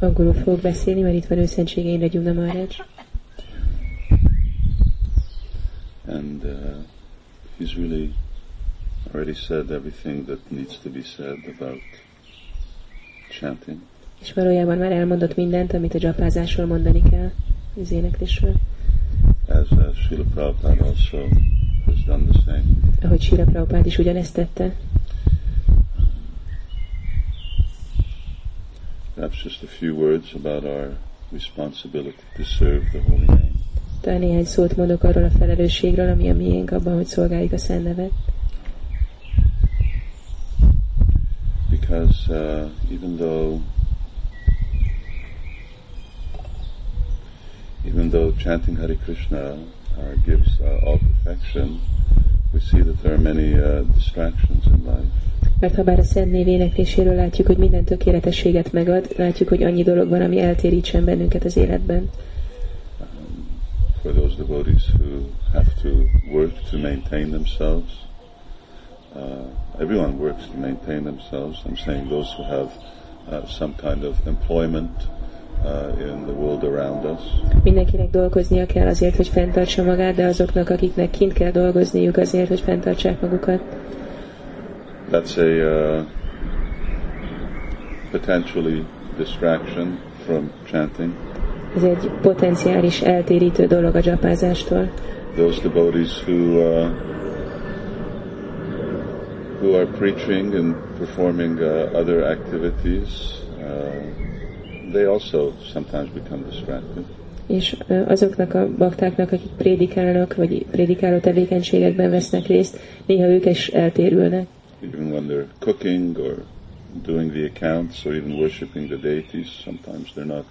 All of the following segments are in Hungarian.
Angolul fogok beszélni, mert itt van őszentsége Indra Gyumna Maharaj. And uh, he's really already said everything that needs to be said about chanting. És valójában már elmondott mindent, amit a dzsapázásról mondani kell, az éneklésről. As uh, Srila Prabhupada also has done the same. Ahogy Sira Prabhupád is ugyanezt tette. Perhaps just a few words about our responsibility to serve the holy name. Talán néhány szót mondok arról a felelősségről, ami a miénk abban, hogy szolgáljuk a Szent Nevet. Because uh, even though even though chanting Hare Krishna uh, gives uh, all perfection, we see that there are many uh, distractions in life. Mert ha bár a Szent Név énekléséről látjuk, hogy minden tökéletességet megad, látjuk, hogy annyi dolog van, ami eltérítsen bennünket az életben. For those devotees who have to work to maintain themselves, uh, everyone works to maintain themselves. I'm saying those who have uh, some kind of employment uh, in the world around us. Mindenkinek dolgoznia kell azért, hogy fenntartsa magát, de azoknak, akiknek kint kell dolgozniuk azért, hogy fenntartsák magukat. That's a uh, potentially distraction from chanting. Ez egy potenciális eltérítő dolog a dzsapázástól. Those devotees who uh, who are preaching and performing uh, other activities, uh, they also sometimes become distracted. És azoknak a baktáknak, akik prédikálnak, vagy prédikáló tevékenységekben vesznek részt, néha ők is eltérülnek. Even when they're cooking or doing the accounts or even worshiping the deities, sometimes they're not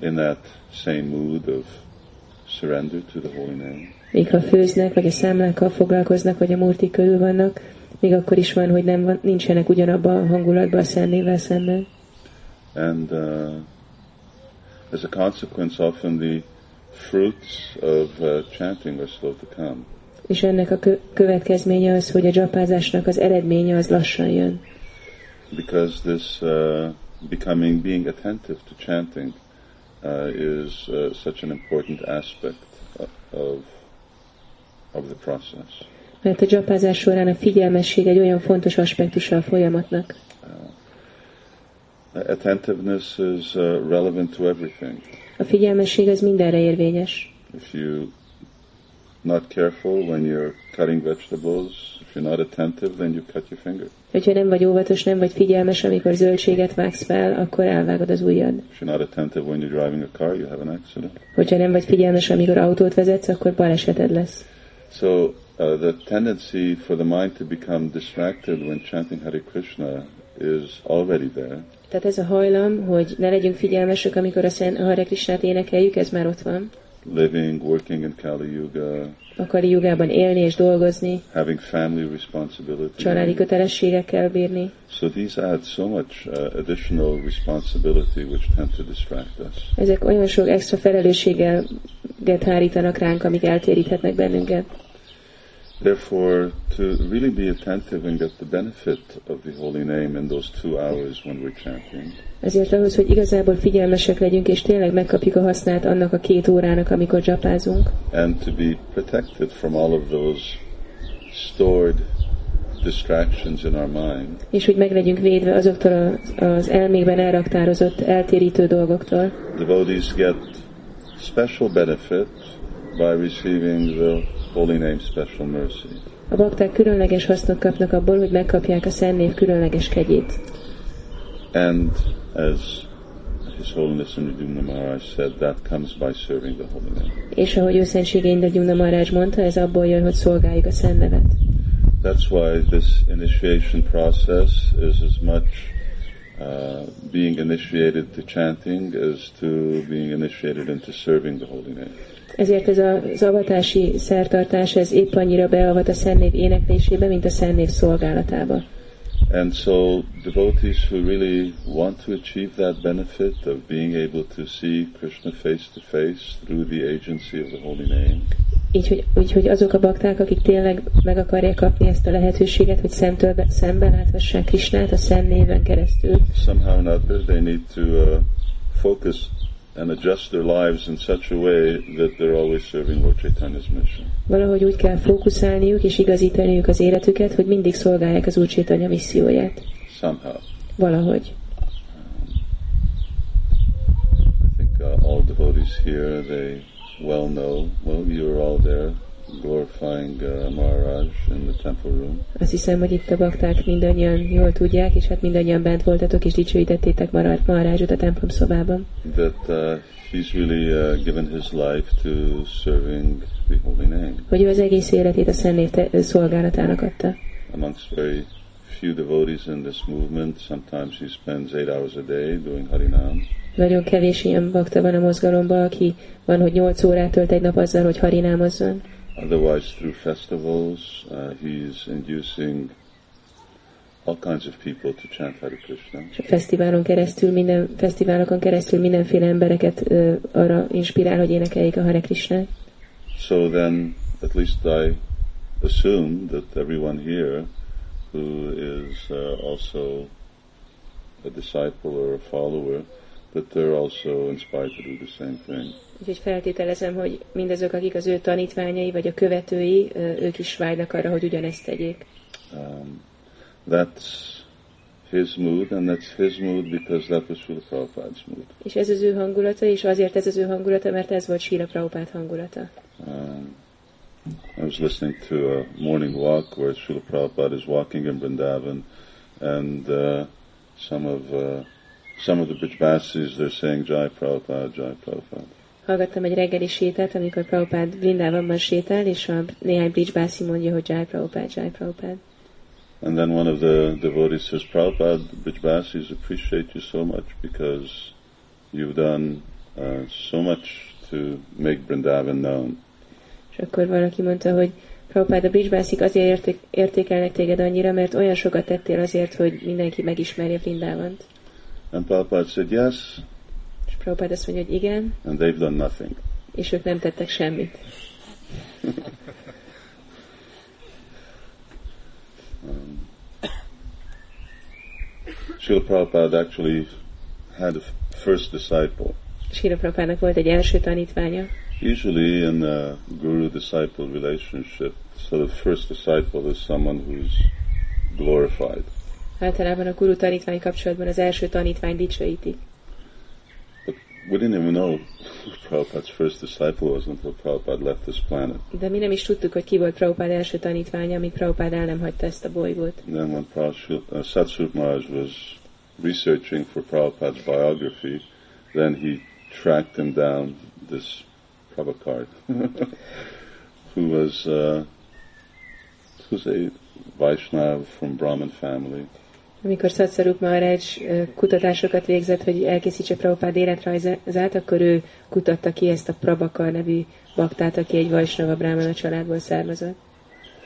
in that same mood of surrender to the holy name. Még ha főznek, vagy a számlákkal foglalkoznak, vagy a murti körül vannak, még akkor is van, hogy nem van, nincsenek ugyanabban a hangulatban a szennével szemben. And uh, as a consequence, often the fruits of uh, chanting are slow to come. És ennek a kö- következménye az, hogy a dzsapázásnak az eredménye az lassan jön. because this uh, becoming being attentive to chanting uh, is uh, such an important aspect of of the process. Mert a dzsapázás során a figyelmesség egy olyan fontos aspektusa a folyamatnak. Attentiveness is uh, relevant to everything. A figyelmesség az mindenre érvényes. If you not careful when you're cutting vegetables, if you're not attentive, then you cut your finger. Hogyha nem vagy óvatos, nem vagy figyelmes, amikor zöldséget vágsz fel, akkor elvágod az ujjad. If you're not attentive when you're driving a car, you have an accident. Hogyha nem vagy figyelmes, amikor autót vezetsz, akkor baleseted lesz. So uh, the tendency for the mind to become distracted when chanting Hare Krishna is already there. Tehát ez a hajlam, hogy ne legyünk figyelmesek, amikor a Szent Hare Krishnát énekeljük, ez már ott van. Living, working in Kali Yuga, Akari jugában élni és dolgozni, having family responsibility. családi kötelességekkel bírni. So these add so much uh, additional responsibility which tend to distract us. Ezek olyan sok extra felelősséggel hárítanak ránk, amik eltéríthetnek bennünket. Therefore, to really be attentive and get the benefit of the holy name in those two hours when we're chanting, Ezért ahhoz, hogy igazából figyelmesek legyünk, és tényleg megkapjuk a hasznát annak a két órának, amikor dzsapázunk, and to be protected from all of those stored distractions in our mind, és hogy meg legyünk védve azoktól az, az elmékben elraktározott, eltérítő dolgoktól. devotees get special benefit by receiving the holy name special mercy. A bakták különleges hasznot kapnak abból, hogy megkapják a Szent Név különleges kegyét. And as His Holiness Indra Maharaj said, that comes by serving the holy name. És ahogy őszentsége Indra Gyumna Maharaj mondta, ez abból jön, hogy szolgáljuk a Szent Nevet. That's why this initiation process is as much uh, being initiated to chanting as to being initiated into serving the holy name. Ezért ez a- az avatási szertartás, ez épp annyira beavat a Szent Név éneklésébe, mint a Szent Név szolgálatába. And so devotees who really want to achieve that benefit of being able to see Krishna face to face through the agency of the holy name, Így hogy, úgy, hogy azok a bakták, akik tényleg meg akarják kapni ezt a lehetőséget, hogy szemtől be, szembe láthassák Krisnát a szent néven keresztül, somehow or another they need to uh, focus and adjust their lives in such a way that they're always serving Lord Chaitanya's mission. valahogy úgy kell fókuszálniuk és igazítaniuk az életüket, hogy mindig szolgálják az Úr Chaitanya misszióját. Somehow. Valahogy. I think uh, all devotees here, they well know, well, you're all there glorifying uh, Maharaj in the temple room. Azt hiszem, hogy itt a bakták mindannyian jól tudják, és hát mindannyian bent voltatok, és dicsőítettétek Maharajot a templom szobában. That uh, he's really uh, given his life to serving the holy name. Hogy ő az egész életét a Szent Név szolgálatának adta. Amongst very few devotees in this movement, sometimes he spends eight hours a day doing Harinam. Nagyon kevés ilyen bakta van a mozgalomban, aki van, hogy 8 órát tölt egy nap azzal, hogy harinámozzon. Otherwise, through festivals, uh, he's inducing all kinds of people to chant Hare Krishna. És a fesztiválon keresztül, minden, fesztiválokon keresztül mindenféle embereket ö, arra inspirál, hogy énekeljék a Hare Krishnát. So then, at least I assume that everyone here who is uh, also a disciple or a follower, that they're also inspired to do the same thing. Úgyhogy feltételezem, hogy mindazok, akik az ő tanítványai vagy a követői, ők is vágynak arra, hogy ugyanezt tegyék. Um, that's his mood, and that's his mood because that was Srila Prabhupada's mood. És ez az ő hangulata, és azért ez az ő hangulata, mert ez volt Sila Prabhupád hangulata. Um, I was listening to a morning walk where Srila Prabhupada is walking in Vrindavan, and uh, some of uh, some of the Brijbasis they're saying Jai Prabhupada, Jai Prabhupada. Hallgattam egy reggeli sétát, amikor Prabhupád Vrindávamban sétál, és a néhány Bridgebászi mondja, hogy Jai Prabhupád, Jai Prabhupád. And then one of the devotees says, Prabhupada, the Brijbasis appreciate you so much because you've done uh, so much to make Vrindavan known. És akkor valaki mondta, hogy Prabhupád, a Bridgebászik azért érték, értékelnek téged annyira, mert olyan sokat tettél azért, hogy mindenki megismerje Vrindávant. And Prabhupada said, yes, És Prabhupád azt mondja, hogy igen, and they've done nothing. és ők nem tettek semmit. Um, Srila Prabhupada actually had a first disciple. Sila Prabhupádnak volt egy első tanítványa. Usually in a guru-disciple relationship, so the first disciple is someone who's glorified. Általában a guru tanítvány kapcsolatban az első tanítvány dicsőítik. We didn't even know who Prabhupada's first disciple was until Prabhupada left this planet. De mi nem is tudtuk, hogy ki volt Prabhupád első tanítványa, amíg Prabhupád el nem hagyta ezt a bolygót. And then when Prabhupada, uh, Satsut Maharaj was researching for Prabhupada's biography, then he tracked him down, this Prabhupada, who was uh, who's a Vaishnav from Brahmin family. Amikor Szatszaruk Maharaj kutatásokat végzett, hogy elkészítse Prabhupád életrajzát, akkor ő kutatta ki ezt a Prabakar nevű baktát, aki egy Vajsnava Brahmana családból származott.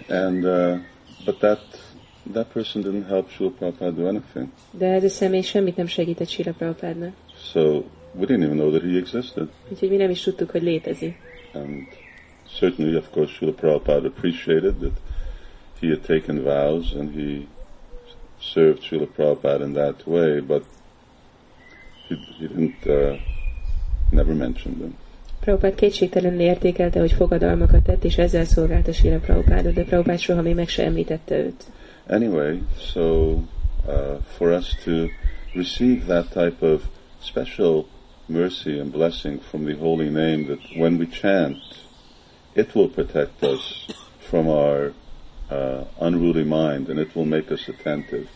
And uh, but that that person didn't help Srila Prabhupada do anything. De ez a személy semmit nem segített Sila Prabhupádnak. So we didn't even know that he existed. Úgyhogy mi nem is tudtuk, hogy létezik. And certainly, of course, Srila Prabhupada appreciated that he had taken vows and he served Srila Prabhupada in that way, but he, he didn't, uh, never mentioned them. Prabhupád kétségtelenül értékelte, hogy fogadalmakat tett, és ezzel szolgálta Sila Prabhupádot, de Prabhupád soha még meg se említette őt. Anyway, so uh, for us to receive that type of special mercy and blessing from the holy name, that when we chant, it will protect us from our uh, unruly mind and it will make us attentive,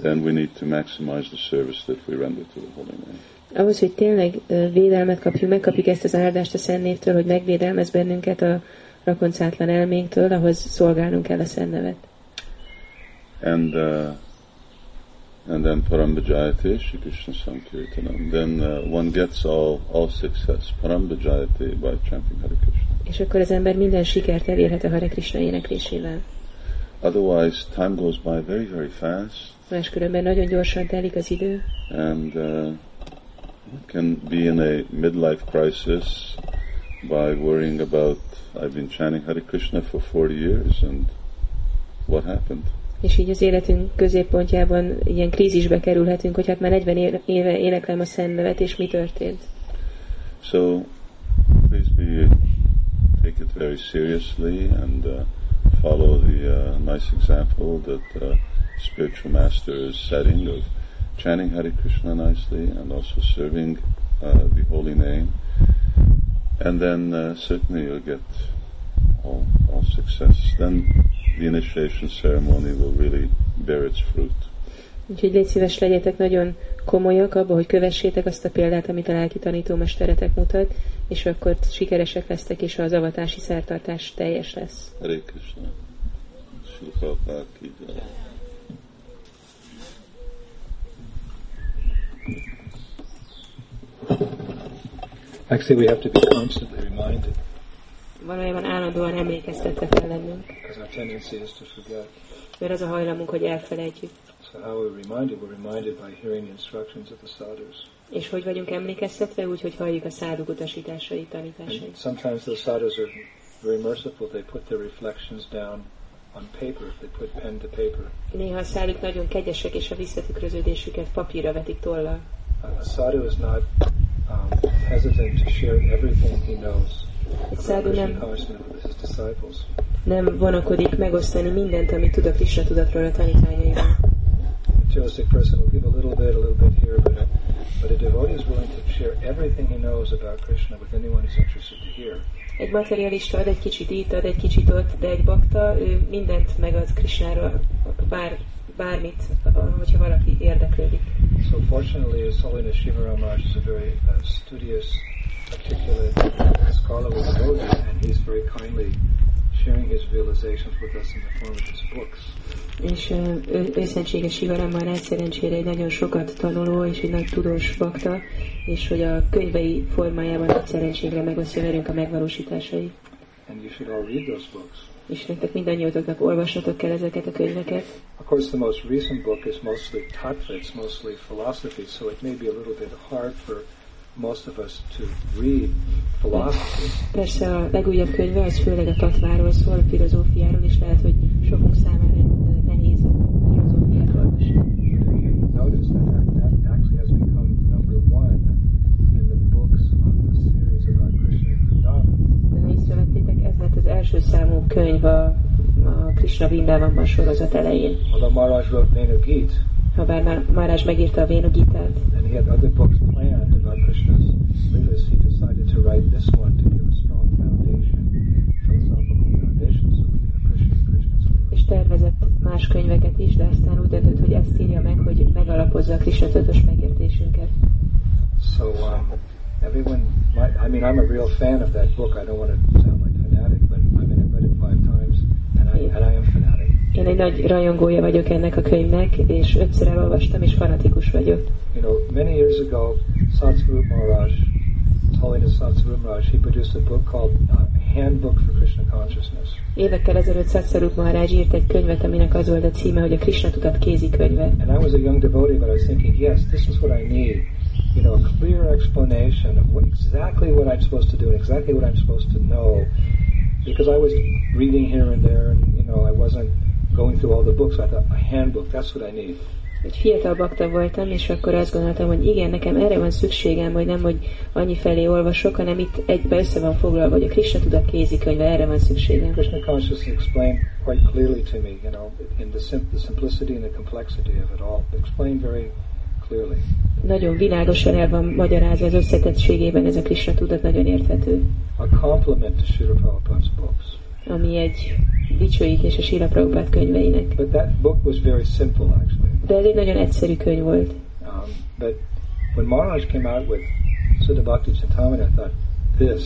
then we need to maximize the service that we render to the holy name. Ahhoz, hogy tényleg ö, védelmet kapjunk, megkapjuk ezt az áldást a Szent Névtől, hogy megvédelmez bennünket a rakoncátlan elménktől, ahhoz szolgálnunk kell a Szent Nevet. And uh, and then Parambhajate Shri Krishna Sankirtanam. Then uh, one gets all, all success. Parambhajate by chanting Hare Krishna. És akkor az ember minden sikert elérhet a Hare Krishna éneklésével. Otherwise, time goes by very, very fast, Máskülönben nagyon gyorsan telik az idő, and uh, can be in a midlife crisis by worrying about I've been chanting Hare Krishna for 40 years and what happened? És így az életünk középpontjában ilyen krízisbe kerülhetünk, hogy hát már 40 éve éneklem a szent és mi történt. So, please be, take it very seriously and uh, follow the uh, nice example that the spiritual master is setting of chanting Hare Krishna nicely and also serving uh, the holy name. And then uh, certainly you'll get all, all success. Then the initiation ceremony will really bear its fruit. Úgyhogy légy szíves, legyetek nagyon komolyak abba, hogy kövessétek azt a példát, amit a lelki tanítómesteretek mutat, és akkor sikeresek lesztek, és az avatási szertartás teljes lesz. Hare Krishna. Actually, we have to be constantly reminded. Valójában állandóan emlékeztetve kell lennünk. Because our tendency is to forget. Mert az a hajlamunk, hogy elfelejtjük. So how we're reminded? We're reminded by hearing the instructions of the sadhus. És hogy vagyunk emlékeztetve? Úgy, hogy halljuk a száduk utasításai, tanításai. And sometimes the sadhus are very merciful. They put their reflections down on paper. They put pen to paper. Néha a száduk nagyon kegyesek, és a visszatükröződésüket papírra vetik tollal. A sadhu is not um, hesitant to share everything he knows Egy szádu nem, nem vonakodik megosztani mindent, amit tud a Krishna tudatról a tanítványaival. Materialistic person will give a little bit, a little bit here, but a, but a devotee is willing to share everything he knows about Krishna with anyone who's interested to hear. Egy materialista ad egy kicsit itt, ad egy kicsit ott, de egy bakta ő mindent megad Krishnáról, bár, bármit, hogyha valaki érdeklődik. So fortunately, His Holiness Shiva Ramaj is a very uh, studious, articulate, scholarly devotee, and he's very kindly sharing his realizations with us in the form of his books. És ő, őszentséges Sivaram már szerencsére egy nagyon sokat tanuló és egy nagy tudós bakta, és hogy a könyvei formájában nagy szerencségre megosztja velünk a megvalósításai. And you should all read those books. És nektek mindannyiatoknak olvasnatok kell ezeket a könyveket. Of course, the most recent book is mostly tattva, it's mostly philosophy, so it may be a little bit hard for most of us to read philosophy. Persze a legújabb könyve az főleg a tatváról szól, a filozófiáról, és lehet, hogy sokunk számára nehéz a filozófiát olvasni. Notice that, that that actually has become number one in the books of the series about Krishna and Vrindavan. De ha észrevettétek, ez lett az első számú könyv a, a Krishna Vrindavanban sorozat elején. Although Maharaj wrote Venugit, Ha bár Maharaj megírta a Vénugitát, and he had other books Krishna's leelas, he decided to write this one to give a strong foundation, philosophical foundation, so we can appreciate Krishna's leelas. és tervezett más könyveket is, de aztán úgy döntött, hogy ezt írja meg, hogy megalapozza a Krishna tudatos megértésünket. So um, everyone, might, I mean, I'm a real fan of that book. I don't want to sound like fanatic, but I mean, I've read it five times, and I, and I am fanatic. Én egy nagy rajongója vagyok ennek a könyvnek, és ötször elolvastam, és fanatikus vagyok. You know, many years ago, Satsvarup Maharaj, His Holiness Satsvarup Maharaj, he produced a book called uh, Handbook for Krishna Consciousness. Évekkel ezelőtt Satsarup Maharaj írt egy könyvet, aminek az volt a címe, hogy a Krishna tudat kézikönyve. And I was a young devotee, but I was thinking, yes, this is what I need. You know, a clear explanation of what, exactly what I'm supposed to do and exactly what I'm supposed to know. Because I was reading here and there, and you know, I wasn't going through all the books. I thought a handbook, that's what I need. Egy fiatal bakta voltam, és akkor azt gondoltam, hogy igen, nekem erre van szükségem, hogy nem, hogy annyi felé olvasok, hanem itt egybe össze van foglalva, hogy a Krishna tudat kézikönyve, erre van szükségem. Krishna consciousness explained quite clearly to me, you know, in the, sim- the simplicity and the complexity of it all. Explained very clearly. Nagyon világosan el van magyarázva az összetettségében ez a Krishna tudat, nagyon érthető. A compliment to Srila Prabhupada's books. ami egy dicsőítés a Sila Prabhupád könyveinek. But that book was very simple, actually. De ez egy nagyon egyszerű könyv volt. Um, but when Maharaj came out with Siddha Bhakti Chintamani, I thought, this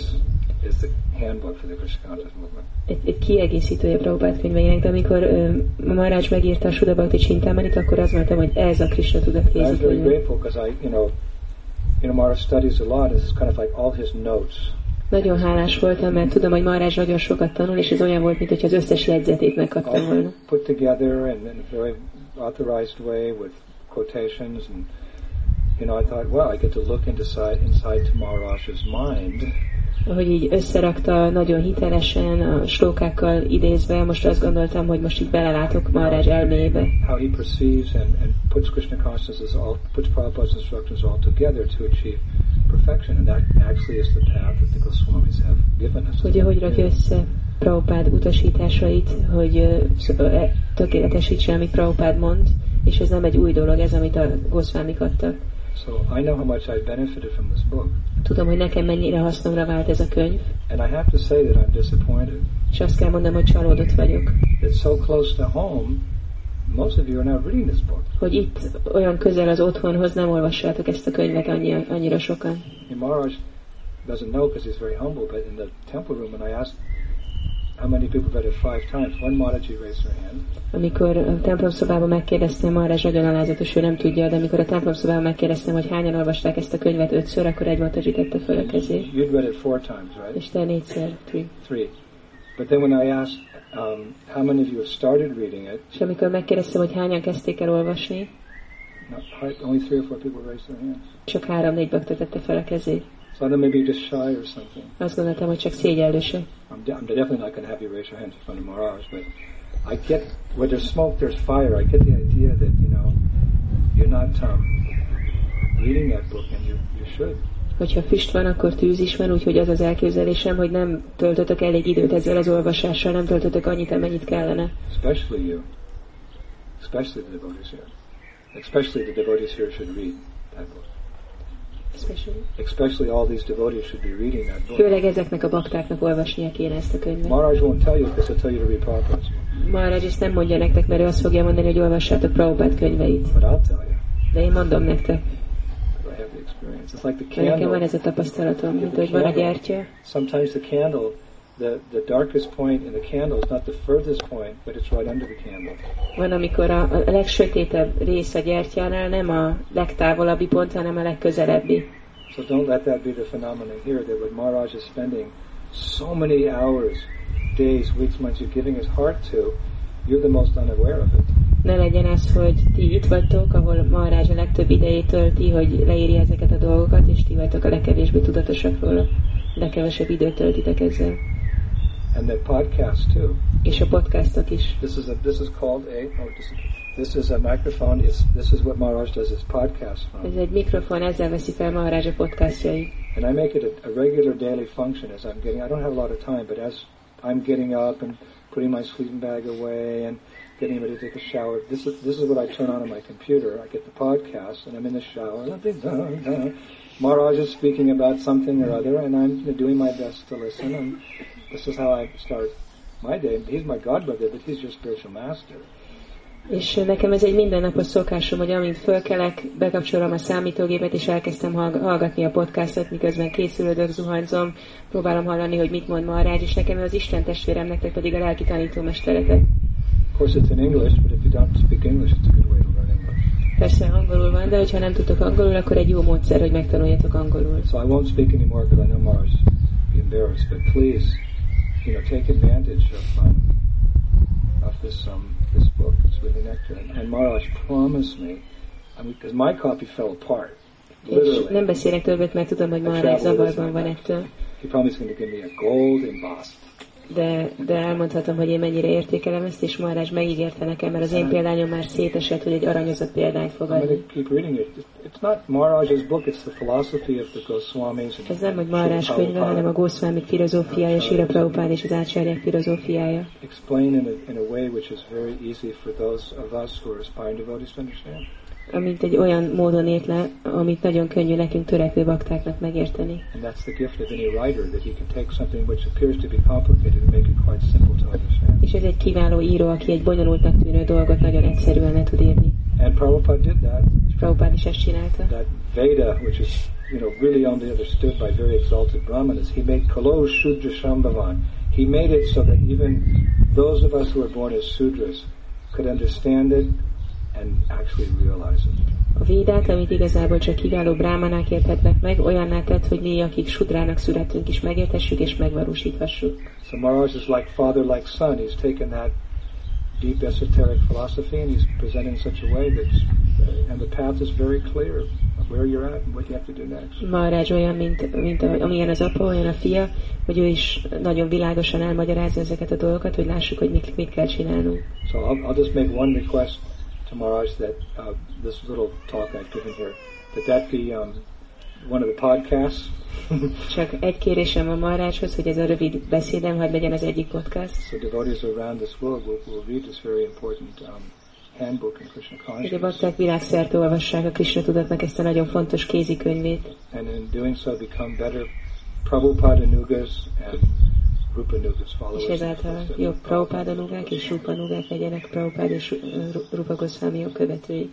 is the handbook for the Krishna movement. Egy, egy kiegészítője Prabhupád könyveinek, de amikor uh, Maharaj megírta a Sudha Bhakti Chintamanit, akkor azt mondtam, hogy ez a Krishna tudat I was very kézikönyve. grateful because I, you know, you know, Maharaj studies a lot. This is kind of like all his notes. Nagyon hálás voltam, mert tudom, hogy Maharaj nagyon sokat tanul, és ez olyan volt, mint hogy az összes jegyzetét megkaptam volna. put together and a very authorized way with quotations and you know I thought well I get to look into inside, inside Maharaj's mind hogy így összerakta nagyon hitelesen, a slókákkal idézve, most azt gondoltam, hogy most így belelátok Maharaj elmébe. How he perceives and, and puts Krishna consciousness, all, puts Prabhupada's instructions all together to achieve perfection, and that actually is the path that the Goswamis have given us. Hogy hogy rakja össze Prabhupád utasításait, hogy ö, tökéletesítse, amit Prabhupád mond, és ez nem egy új dolog, ez, amit a Goswamik adtak. So I know how much I've benefited from this book, Tudom, hogy nekem mennyire hasznomra vált ez a könyv, and I have to say that I'm disappointed. és azt kell mondanom, hogy csalódott vagyok, It's so close to home. Most of you are not reading this book. hogy itt olyan közel az otthonhoz nem olvassátok ezt a könyvet annyi, annyira sokan. And Maharaj doesn't know because he's very humble, but in the temple room, when I asked how many people read it five times, one Mataji raised her hand, Amikor a templomszobában megkérdeztem, Marázs nagyon alázatos, ő nem tudja, de amikor a templomszobában megkérdeztem, hogy hányan olvasták ezt a könyvet ötször, akkor egy Mataji tette föl a kezét, you'd read it four times, right? és te négyszer, three. Three. But then when I asked um, how many of you have started reading it, És amikor megkérdeztem, hogy hányan kezdték el olvasni, not, only three or four people raised their hands. csak három-négy bakta tette fel a kezét. So I thought maybe you're just shy or something. Azt gondoltam, hogy csak szégyellőse. I'm, de- I'm definitely not going to have you raise your hands in front of Maharaj, but I get where there's smoke, there's fire. I get the idea that you know you're not um, reading that book, and you you should. Hogyha füst van, akkor tűz is van, úgyhogy az az elképzelésem, hogy nem töltötök elég időt ezzel az olvasással, nem töltötök annyit, amennyit kellene. especially you, especially the devotees here. Especially the devotees here should read that book. Especially all these devotees should be reading that book. Főleg ezeknek a baktáknak olvasnia kéne ezt a könyvet. Maharaj won't tell you because he'll tell you to read Prabhupada's. Maharaj ezt nem mondja nektek, mert ő azt fogja mondani, hogy olvassátok Prabhupád könyveit. But I'll tell you, De én mondom nektek, I have the experience. It's like the mert nekem van candle. ez a tapasztalatom, mint hogy van a gyertya, Sometimes the candle, the, the darkest point in the candle is not the furthest point, but it's right under the candle. van, amikor a, a legsötétebb rész a gyertyánál nem a legtávolabbi pont, hanem a legközelebbi. So don't let that be the phenomenon here that what Maharaj is spending so many hours, days, weeks, months, you're giving his heart to, you're the most unaware of it. Ne legyen az, hogy ti itt vagytok, ahol Maharaj a legtöbb idejét tölti, hogy leírja ezeket a dolgokat, és ti vagytok a legkevésbé tudatosak róla. Legkevesebb időt töltitek ezzel. And the podcast too. És a podcastok is. This is a this is called a oh, this, this is a microphone. It's this is what Maharaj does his podcast Ez from, egy mikrofon, ezzel veszi fel Maharaj a podcastjait. and I make it a, a regular daily function as I'm getting. I don't have a lot of time, but as I'm getting up and putting my sleeping bag away and getting ready to take a shower, this is this is what I turn on on my computer. I get the podcast, and I'm in the shower. Maharaj is speaking about something or other, and I'm doing my best to listen. And this is how I start my day. He's my godbrother, but he's your spiritual master. És nekem ez egy mindennapos szokásom, hogy amint fölkelek, bekapcsolom a számítógépet, és elkezdtem hallg- hallgatni a podcastot, miközben készülődök, zuhanyzom, próbálom hallani, hogy mit mond Maharaj, és nekem ő az Isten testvérem, nektek pedig a lelki tanítómesteretek. Of course, it's in English, but if you don't speak English, it's a good way to learn English. Persze angolul van, de hogyha nem tudtok angolul, akkor egy jó módszer, hogy megtanuljatok angolul. So I won't speak anymore because I know Mars be embarrassed. But please, you know, take advantage of um, of this um, this book. It's really nectar. And, and Maharaj promised me, I mean, because my copy fell apart, És literally. nem beszélek többet, mert tudom, hogy Maharaj zavarban van ettől. He promised going to give me a gold embossed. De, de elmondhatom, hogy én mennyire értékelem ezt, és Maharaj megígérte nekem, mert az én példányom már szétesett, hogy egy aranyozott példányt fog I'm going adni. to keep reading it. It's not Maharaj's book. It's the philosophy of the Goswamis. And Ez nem, hogy Maharaj könyve, hanem a Goswami filozófiája, Sira Prabhupád és az átsárják filozófiája. explain in a, in a way which is very easy for those of us who are aspiring devotees to understand. Amint egy olyan módon ért le, amit nagyon könnyű nekünk törekvő baktáknak megérteni. And that's the gift of any writer, that he can take something which appears to be complicated and make it quite simple to understand. És ez egy kiváló író, aki egy bonyolultnak tűnő dolgot nagyon egyszerűen le tud írni. And Prabhupada did that. És Prabhupád is ezt csinálta. That Veda, which is you know really only understood by very exalted brahmanas, he made Kalo Shudra Shambhavan. He made it so that even those of us who were born as Sudras could understand it and actually realize it. A védát, amit igazából csak kiváló brámanák érthetnek meg, olyanná tett, hogy mi, akik sudrának születünk is megértessük és megvalósíthassuk. So Maharaj is like father, like son. He's taken that deep esoteric philosophy and he's presented in such a way that, uh, and the path is very clear where you're at and what you have to do next. Maharaj olyan, mint, mint amilyen az apa, olyan a fia, hogy ő is nagyon világosan elmagyarázza ezeket a dolgokat, hogy lássuk, hogy mit, mit kell csinálnunk. So I'll, I'll just make one request to Maharaj that uh, this little talk I've given here, that that be um, one of the podcasts. Csak egy kérésem a Maharajhoz, hogy ez a rövid beszédem, hogy legyen az egyik podcast. so devotees around this world will, will read this very important um, handbook in Krishna Hogy a consciousness. bakták világszerte olvassák a Krishna tudatnak ezt a nagyon fontos kézikönyvét, and in doing so become better Prabhupada Nugas and. És ezáltal jobb Prabhupáda nugák és Rupa nugák legyenek Prabhupád és Ru- Rupa Goswami követői.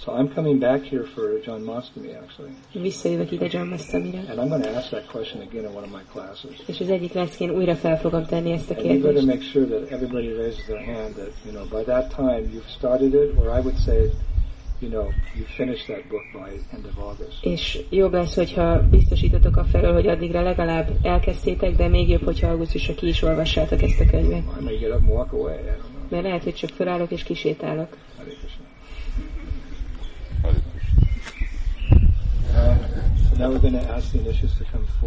So I'm coming back here for John Mastami actually, Visszajövök ide John Mastamire, and I'm going to ask that question again in one of my classes. és az egyik leszkén újra fel fogom tenni ezt a And you better kérdést. make sure that everybody raises their hand that, you know, by that time you've started it, or I would say, you know, you finished that book by end of August. És jobb lesz, hogyha biztosítotok a felől, hogy addigra legalább elkezdtétek, de még jobb, hogyha augusztusra ki is olvassátok ezt a könyvet. I may get up and walk away, I don't know. Mert lehet, hogy csak felállok és kisétálok. Uh, so now we're going to ask the initiates to come forward.